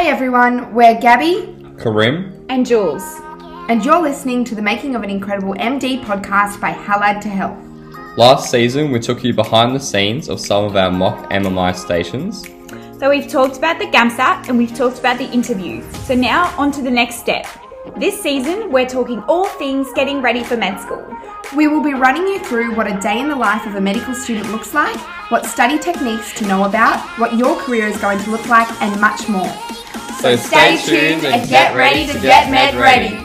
Hi everyone, we're Gabby Karim and Jules, and you're listening to the Making of an Incredible MD podcast by Halad to Health. Last season, we took you behind the scenes of some of our mock MMI stations. So we've talked about the GAMSAT and we've talked about the interviews. So now on to the next step. This season, we're talking all things getting ready for med school. We will be running you through what a day in the life of a medical student looks like, what study techniques to know about, what your career is going to look like, and much more. So stay tuned and get ready to get med ready.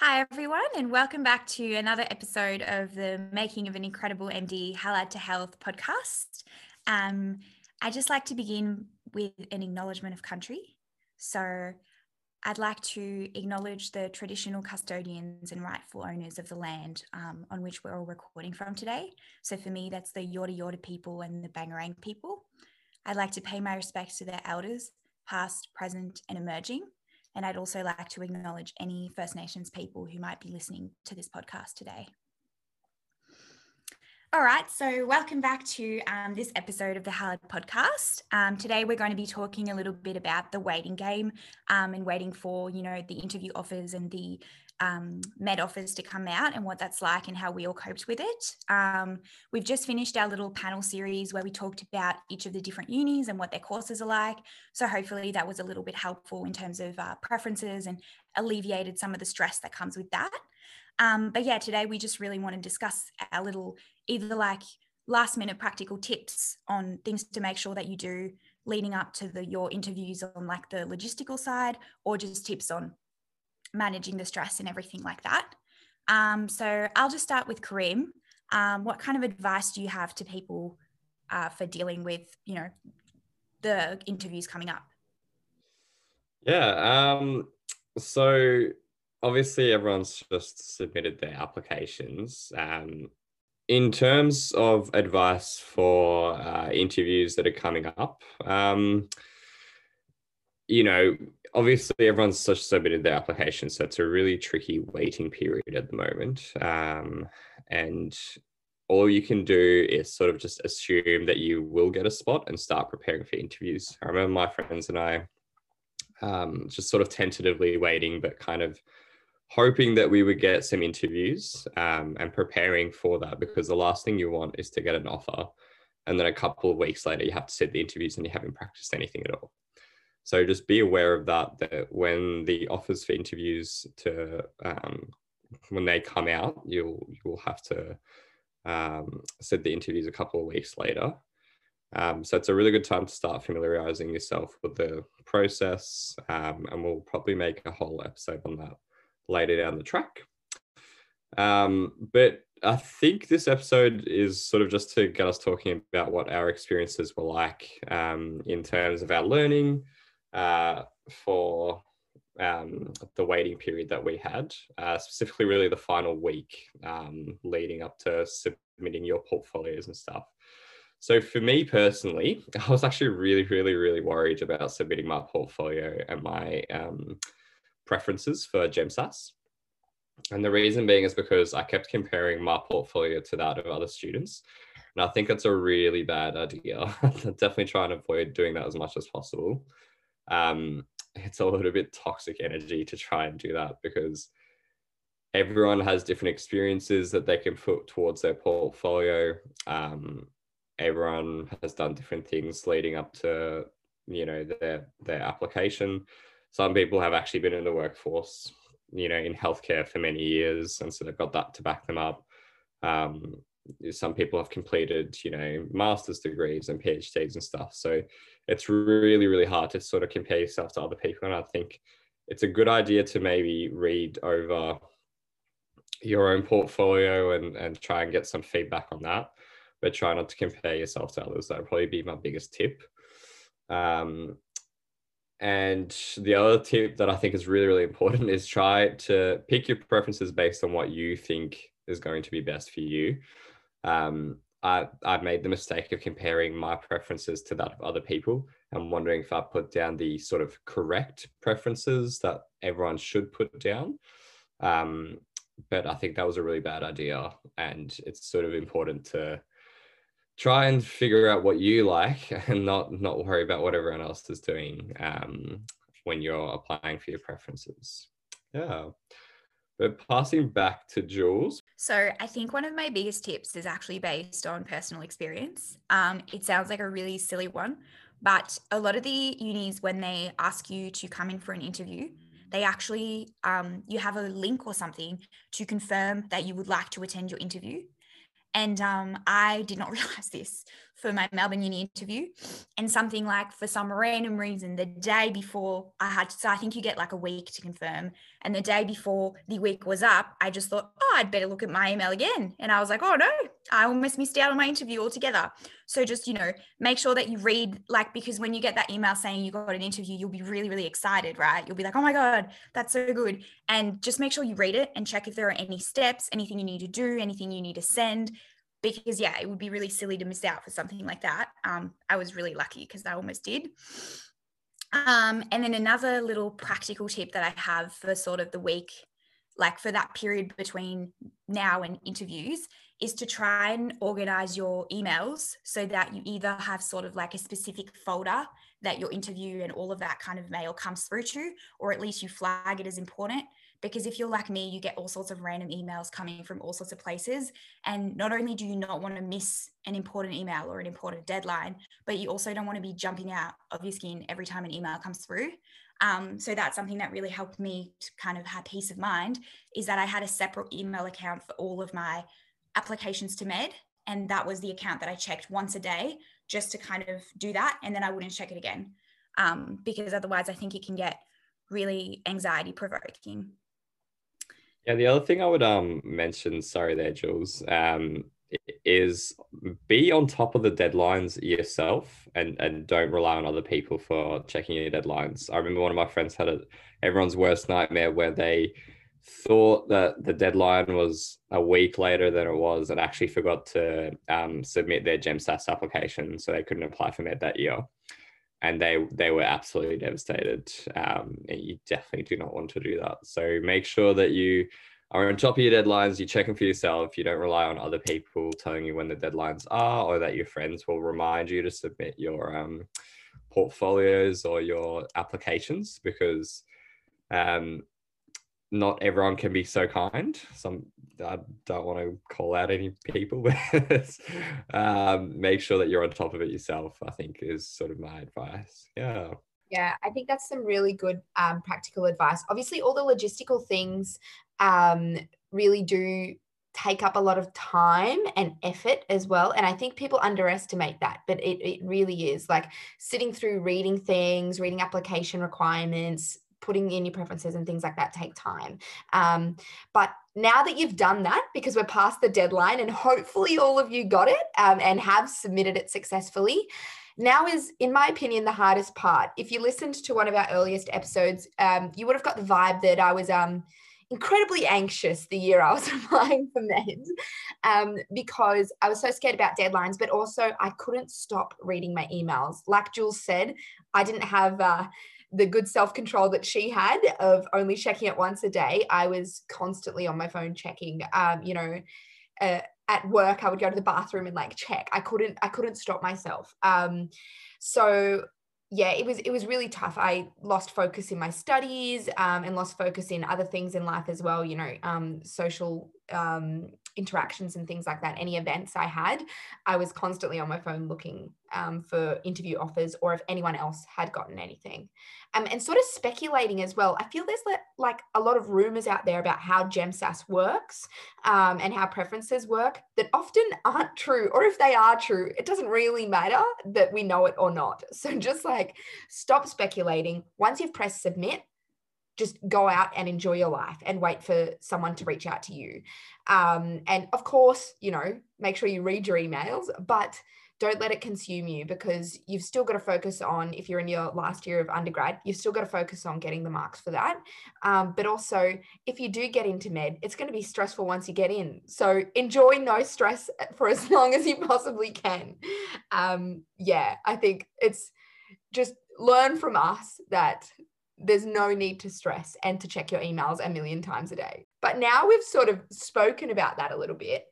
Hi, everyone, and welcome back to another episode of the Making of an Incredible MD Halad to Health podcast. Um, I just like to begin with an acknowledgement of country. So, I'd like to acknowledge the traditional custodians and rightful owners of the land um, on which we're all recording from today. So, for me, that's the Yorta Yorta people and the Bangerang people. I'd like to pay my respects to their elders, past, present, and emerging. And I'd also like to acknowledge any First Nations people who might be listening to this podcast today. All right, so welcome back to um, this episode of the Halad podcast. Um, today we're going to be talking a little bit about the waiting game um, and waiting for, you know, the interview offers and the um, med offers to come out and what that's like and how we all coped with it. Um, we've just finished our little panel series where we talked about each of the different unis and what their courses are like. So hopefully that was a little bit helpful in terms of uh, preferences and alleviated some of the stress that comes with that. Um, but yeah, today we just really want to discuss our little either like last minute practical tips on things to make sure that you do leading up to the your interviews on like the logistical side or just tips on managing the stress and everything like that. Um, so I'll just start with Karim. Um, what kind of advice do you have to people uh, for dealing with, you know, the interviews coming up? Yeah. Um, so obviously everyone's just submitted their applications. Um, in terms of advice for uh, interviews that are coming up, um, you know, obviously everyone's submitted their application, so it's a really tricky waiting period at the moment. Um, and all you can do is sort of just assume that you will get a spot and start preparing for interviews. I remember my friends and I um, just sort of tentatively waiting, but kind of hoping that we would get some interviews um, and preparing for that because the last thing you want is to get an offer and then a couple of weeks later you have to sit the interviews and you haven't practiced anything at all. So just be aware of that that when the offers for interviews to um, when they come out you'll you'll have to um, sit the interviews a couple of weeks later. Um, so it's a really good time to start familiarizing yourself with the process um, and we'll probably make a whole episode on that later down the track. Um, but I think this episode is sort of just to get us talking about what our experiences were like um, in terms of our learning uh, for um, the waiting period that we had, uh, specifically, really the final week um, leading up to submitting your portfolios and stuff. So, for me personally, I was actually really, really, really worried about submitting my portfolio and my um, preferences for GemSAS. And the reason being is because I kept comparing my portfolio to that of other students. And I think it's a really bad idea. Definitely try and avoid doing that as much as possible. Um, it's a little bit toxic energy to try and do that because everyone has different experiences that they can put towards their portfolio. Um, everyone has done different things leading up to you know their their application some people have actually been in the workforce, you know, in healthcare for many years, and so they've got that to back them up. Um, some people have completed, you know, master's degrees and PhDs and stuff. So it's really, really hard to sort of compare yourself to other people. And I think it's a good idea to maybe read over your own portfolio and, and try and get some feedback on that, but try not to compare yourself to others. That would probably be my biggest tip. Um, and the other tip that I think is really, really important is try to pick your preferences based on what you think is going to be best for you. Um, I, I've made the mistake of comparing my preferences to that of other people and wondering if I put down the sort of correct preferences that everyone should put down. Um, but I think that was a really bad idea. And it's sort of important to try and figure out what you like and not not worry about what everyone else is doing um, when you're applying for your preferences. Yeah. But passing back to Jules. So I think one of my biggest tips is actually based on personal experience. Um, it sounds like a really silly one, but a lot of the unis, when they ask you to come in for an interview, they actually um, you have a link or something to confirm that you would like to attend your interview and um, I did not realize this for my Melbourne Uni interview. And something like, for some random reason, the day before I had, so I think you get like a week to confirm. And the day before the week was up, I just thought, oh, I'd better look at my email again. And I was like, oh no, I almost missed out on my interview altogether. So just, you know, make sure that you read, like, because when you get that email saying you got an interview, you'll be really, really excited, right? You'll be like, oh my God, that's so good. And just make sure you read it and check if there are any steps, anything you need to do, anything you need to send because yeah, it would be really silly to miss out for something like that. Um, I was really lucky because I almost did. Um, and then another little practical tip that I have for sort of the week, like for that period between now and interviews, is to try and organize your emails so that you either have sort of like a specific folder that your interview and all of that kind of mail comes through to, or at least you flag it as important. Because if you're like me you get all sorts of random emails coming from all sorts of places. And not only do you not want to miss an important email or an important deadline but you also don't want to be jumping out of your skin every time an email comes through. Um, so that's something that really helped me to kind of have peace of mind is that i had a separate email account for all of my applications to med and that was the account that i checked once a day just to kind of do that and then i wouldn't check it again um, because otherwise i think it can get really anxiety provoking yeah, the other thing I would um mention, sorry there, Jules, um, is be on top of the deadlines yourself and and don't rely on other people for checking your deadlines. I remember one of my friends had a everyone's worst nightmare where they thought that the deadline was a week later than it was and actually forgot to um, submit their GemSAS application so they couldn't apply for med that year and they they were absolutely devastated. Um, you definitely do not want to do that. So make sure that you are on top of your deadlines. You're checking for yourself. You don't rely on other people telling you when the deadlines are, or that your friends will remind you to submit your um, portfolios or your applications because um, not everyone can be so kind. Some I don't want to call out any people, but um, make sure that you're on top of it yourself. I think is sort of my advice. Yeah. Yeah, I think that's some really good um, practical advice. Obviously, all the logistical things um, really do take up a lot of time and effort as well. And I think people underestimate that, but it, it really is like sitting through reading things, reading application requirements, putting in your preferences and things like that take time. Um, but now that you've done that, because we're past the deadline and hopefully all of you got it um, and have submitted it successfully, now is, in my opinion, the hardest part. If you listened to one of our earliest episodes, um, you would have got the vibe that I was um, incredibly anxious the year I was applying for meds um, because I was so scared about deadlines, but also I couldn't stop reading my emails. Like Jules said, I didn't have. Uh, the good self control that she had of only checking it once a day, I was constantly on my phone checking. Um, you know, uh, at work, I would go to the bathroom and like check. I couldn't, I couldn't stop myself. Um, so yeah, it was it was really tough. I lost focus in my studies um, and lost focus in other things in life as well. You know, um, social um, interactions and things like that, any events I had, I was constantly on my phone looking um, for interview offers or if anyone else had gotten anything. Um, and sort of speculating as well. I feel there's like, like a lot of rumors out there about how GemSAS works um, and how preferences work that often aren't true. Or if they are true, it doesn't really matter that we know it or not. So just like stop speculating. Once you've pressed submit, just go out and enjoy your life and wait for someone to reach out to you. Um, and of course, you know, make sure you read your emails, but don't let it consume you because you've still got to focus on, if you're in your last year of undergrad, you've still got to focus on getting the marks for that. Um, but also, if you do get into med, it's going to be stressful once you get in. So enjoy no stress for as long as you possibly can. Um, yeah, I think it's just learn from us that there's no need to stress and to check your emails a million times a day. But now we've sort of spoken about that a little bit.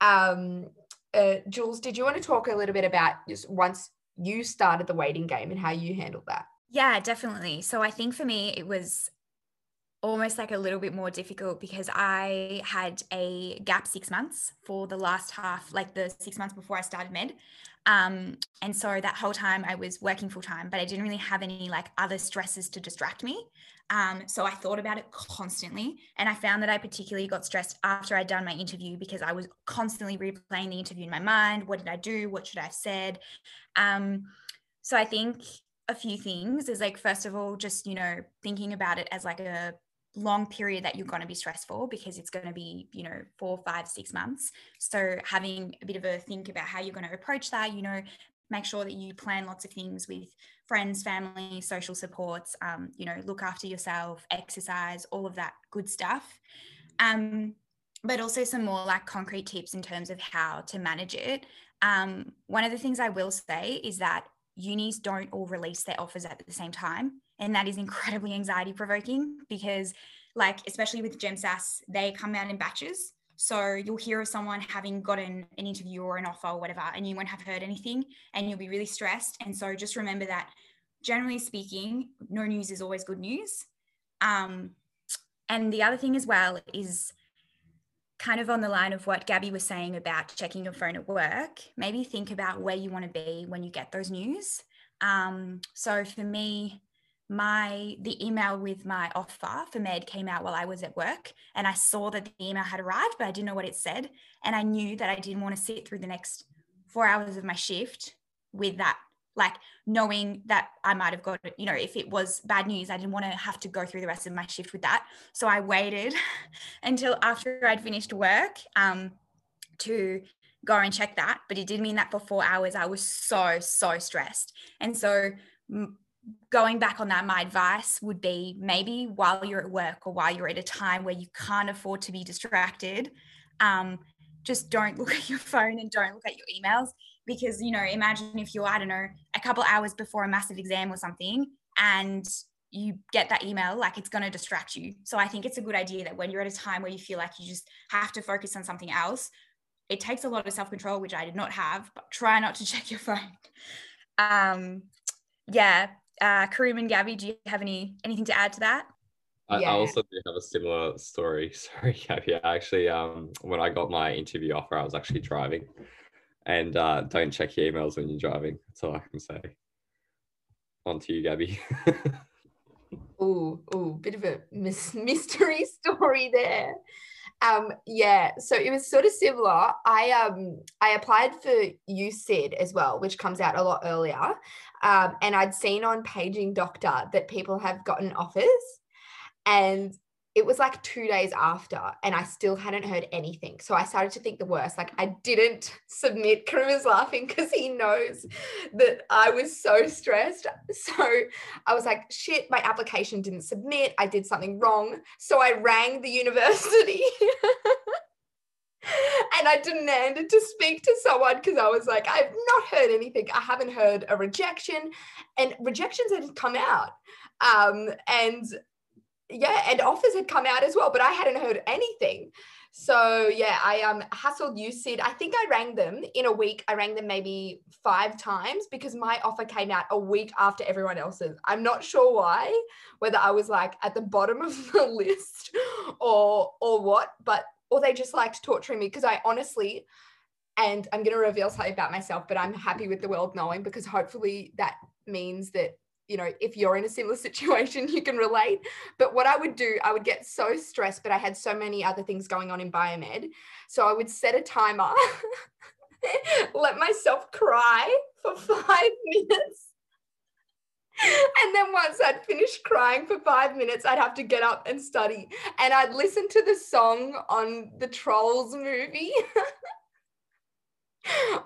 Um, uh, Jules, did you want to talk a little bit about just once you started the waiting game and how you handled that? Yeah, definitely. So I think for me, it was almost like a little bit more difficult because I had a gap six months for the last half, like the six months before I started med. Um, and so that whole time I was working full time, but I didn't really have any like other stresses to distract me. Um, so I thought about it constantly. And I found that I particularly got stressed after I'd done my interview because I was constantly replaying the interview in my mind. What did I do? What should I have said? Um, so I think a few things is like, first of all, just, you know, thinking about it as like a long period that you're going to be stressful because it's going to be you know four five six months. So having a bit of a think about how you're going to approach that you know make sure that you plan lots of things with friends family social supports um, you know look after yourself exercise all of that good stuff. Um, but also some more like concrete tips in terms of how to manage it. Um, one of the things i will say is that unis don't all release their offers at the same time and that is incredibly anxiety provoking because like especially with gemsas they come out in batches. So you'll hear of someone having gotten an interview or an offer or whatever and you won't have heard anything and you'll be really stressed. And so just remember that generally speaking no news is always good news. Um, and the other thing as well is kind of on the line of what Gabby was saying about checking your phone at work, maybe think about where you want to be when you get those news. Um, so for me, my the email with my offer for med came out while I was at work and I saw that the email had arrived but I didn't know what it said and I knew that I didn't want to sit through the next 4 hours of my shift with that like knowing that I might have got you know if it was bad news I didn't want to have to go through the rest of my shift with that. So I waited until after I'd finished work um to go and check that but it did mean that for 4 hours I was so so stressed. And so going back on that, my advice would be maybe while you're at work or while you're at a time where you can't afford to be distracted, um, just don't look at your phone and don't look at your emails because you know imagine if you're i don't know a couple hours before a massive exam or something and you get that email like it's going to distract you. So i think it's a good idea that when you're at a time where you feel like you just have to focus on something else it takes a lot of self-control which i did not have but try not to check your phone. Um yeah uh, Karim and Gabby, do you have any anything to add to that? I, yeah. I also do have a similar story. Sorry, Gabby. I actually, um, when I got my interview offer, I was actually driving. And uh, don't check your emails when you're driving. That's all I can say. On to you, Gabby. oh, oh, bit of a mystery story there. Um, yeah, so it was sort of similar. I um I applied for USyd as well, which comes out a lot earlier. Um, and I'd seen on Paging Doctor that people have gotten offers. And it was like two days after, and I still hadn't heard anything. So I started to think the worst. Like I didn't submit. Karim was laughing because he knows that I was so stressed. So I was like, shit, my application didn't submit. I did something wrong. So I rang the university. and I demanded to speak to someone because I was like, I've not heard anything. I haven't heard a rejection, and rejections had come out. Um, and yeah, and offers had come out as well, but I hadn't heard anything. So yeah, I um hustled USyd. I think I rang them in a week. I rang them maybe five times because my offer came out a week after everyone else's. I'm not sure why, whether I was like at the bottom of the list or or what, but or they just liked torturing me because I honestly and I'm going to reveal something about myself, but I'm happy with the world knowing because hopefully that means that you know, if you're in a similar situation, you can relate. But what I would do, I would get so stressed, but I had so many other things going on in biomed. So I would set a timer, let myself cry for five minutes. And then once I'd finished crying for five minutes, I'd have to get up and study. And I'd listen to the song on the Trolls movie.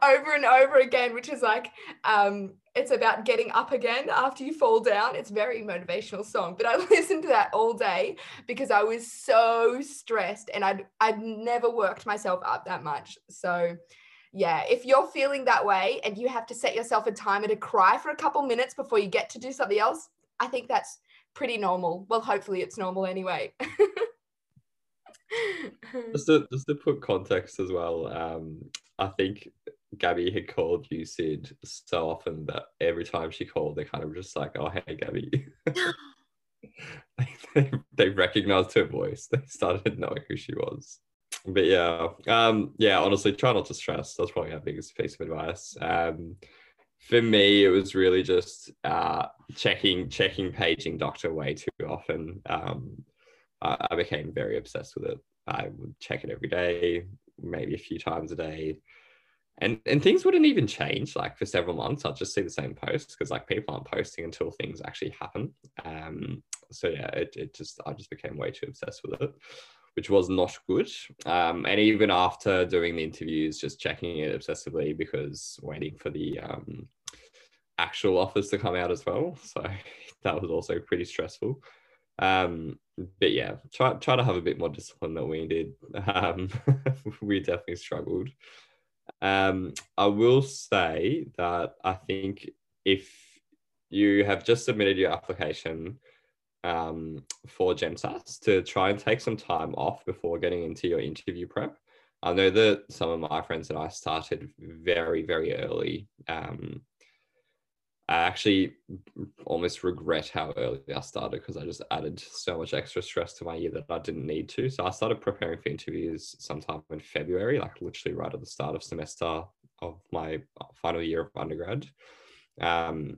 over and over again, which is like um, it's about getting up again after you fall down. It's very motivational song, but I listened to that all day because I was so stressed and I'd I'd never worked myself up that much. So yeah, if you're feeling that way and you have to set yourself a timer to cry for a couple minutes before you get to do something else, I think that's pretty normal. Well, hopefully it's normal anyway. just to just to put context as well, um, I think Gabby had called USyd so often that every time she called, they kind of just like, "Oh, hey, Gabby." they, they recognized her voice. They started knowing who she was. But yeah, um, yeah. Honestly, try not to stress. That's probably our biggest piece of advice. Um, for me, it was really just uh, checking, checking, paging doctor way too often. Um, I, I became very obsessed with it. I would check it every day, maybe a few times a day and and things wouldn't even change like for several months. I'd just see the same posts because like people aren't posting until things actually happen. Um so yeah it, it just i just became way too obsessed with it which was not good. Um and even after doing the interviews just checking it obsessively because waiting for the um actual offers to come out as well. So that was also pretty stressful. Um but yeah try try to have a bit more discipline than we did. Um we definitely struggled um, I will say that I think if you have just submitted your application um, for GemSAS to try and take some time off before getting into your interview prep. I know that some of my friends and I started very, very early. Um, I actually almost regret how early I started because I just added so much extra stress to my year that I didn't need to. So I started preparing for interviews sometime in February, like literally right at the start of semester of my final year of undergrad, um,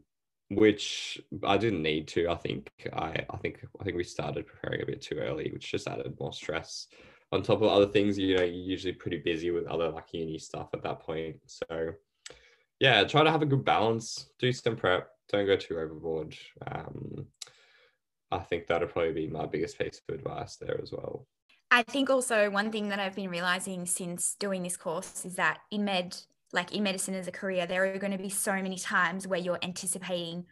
which I didn't need to. I think I, I think I think we started preparing a bit too early, which just added more stress. On top of other things, you know, you're usually pretty busy with other like uni stuff at that point. So yeah, try to have a good balance. Do some prep. Don't go too overboard. Um, I think that'll probably be my biggest piece of advice there as well. I think also one thing that I've been realizing since doing this course is that in med, like in medicine as a career, there are going to be so many times where you're anticipating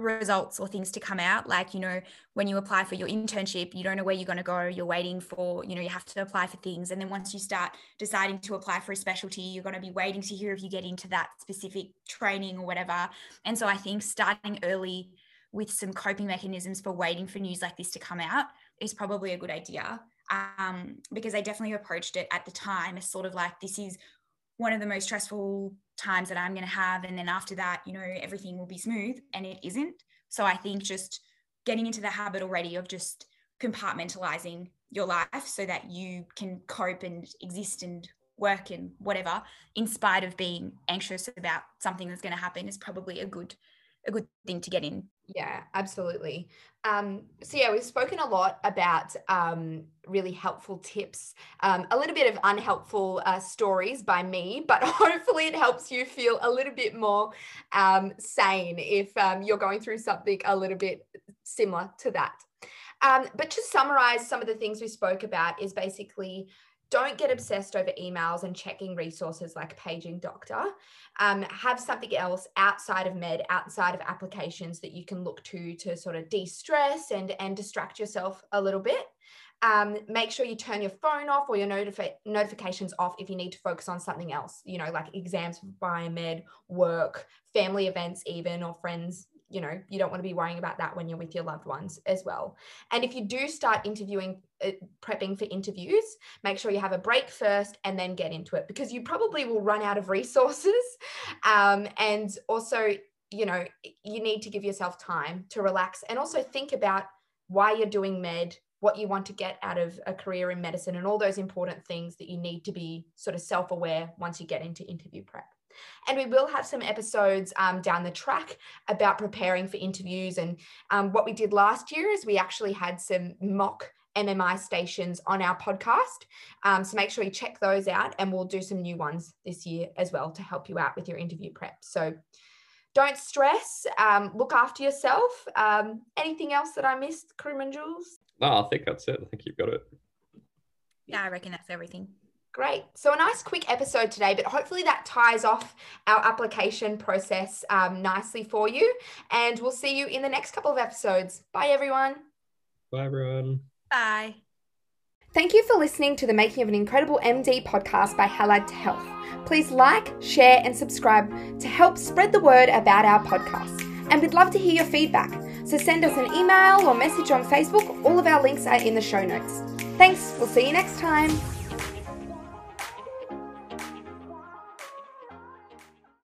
results or things to come out. Like you know when you apply for your internship you don't know where you're going to go you're waiting for you know you have to apply for things. And then once you start deciding to apply for a specialty you're going to be waiting to hear if you get into that specific training or whatever. And so i think starting early with some coping mechanisms for waiting for news like this to come out is probably a good idea. Um, because i definitely approached it at the time as sort of like this is one of the most stressful times that I'm going to have. And then after that, you know, everything will be smooth and it isn't. So I think just getting into the habit already of just compartmentalizing your life so that you can cope and exist and work and whatever in spite of being anxious about something that's going to happen is probably a good a good thing to get in. Yeah, absolutely. Um, so yeah, we've spoken a lot about um, really helpful tips, um, a little bit of unhelpful uh, stories by me, but hopefully it helps you feel a little bit more um, sane if um, you're going through something a little bit similar to that. Um, but to summarize some of the things we spoke about is basically don't get obsessed over emails and checking resources like paging doctor. Um, have something else outside of med, outside of applications that you can look to to sort of de-stress and and distract yourself a little bit. Um, make sure you turn your phone off or your notifi- notifications off if you need to focus on something else, you know, like exams for biomed, work, family events, even, or friends, you know you don't want to be worrying about that when you're with your loved ones as well. And if you do start interviewing uh, prepping for interviews make sure you have a break first and then get into it because you probably will run out of resources. Um, and also you know you need to give yourself time to relax and also think about why you're doing med what you want to get out of a career in medicine and all those important things that you need to be sort of self-aware once you get into interview prep and we will have some episodes um, down the track about preparing for interviews. And um, what we did last year is we actually had some mock MMI stations on our podcast. Um, so make sure you check those out, and we'll do some new ones this year as well to help you out with your interview prep. So don't stress, um, look after yourself. Um, anything else that I missed, Karim and Jules? No, I think that's it. I think you've got it. Yeah, I reckon that's everything. Great. So, a nice quick episode today, but hopefully that ties off our application process um, nicely for you. And we'll see you in the next couple of episodes. Bye, everyone. Bye, everyone. Bye. Thank you for listening to the Making of an Incredible MD podcast by Halad to Health. Please like, share, and subscribe to help spread the word about our podcast. And we'd love to hear your feedback. So send us an email or message on Facebook. All of our links are in the show notes. Thanks. We'll see you next time.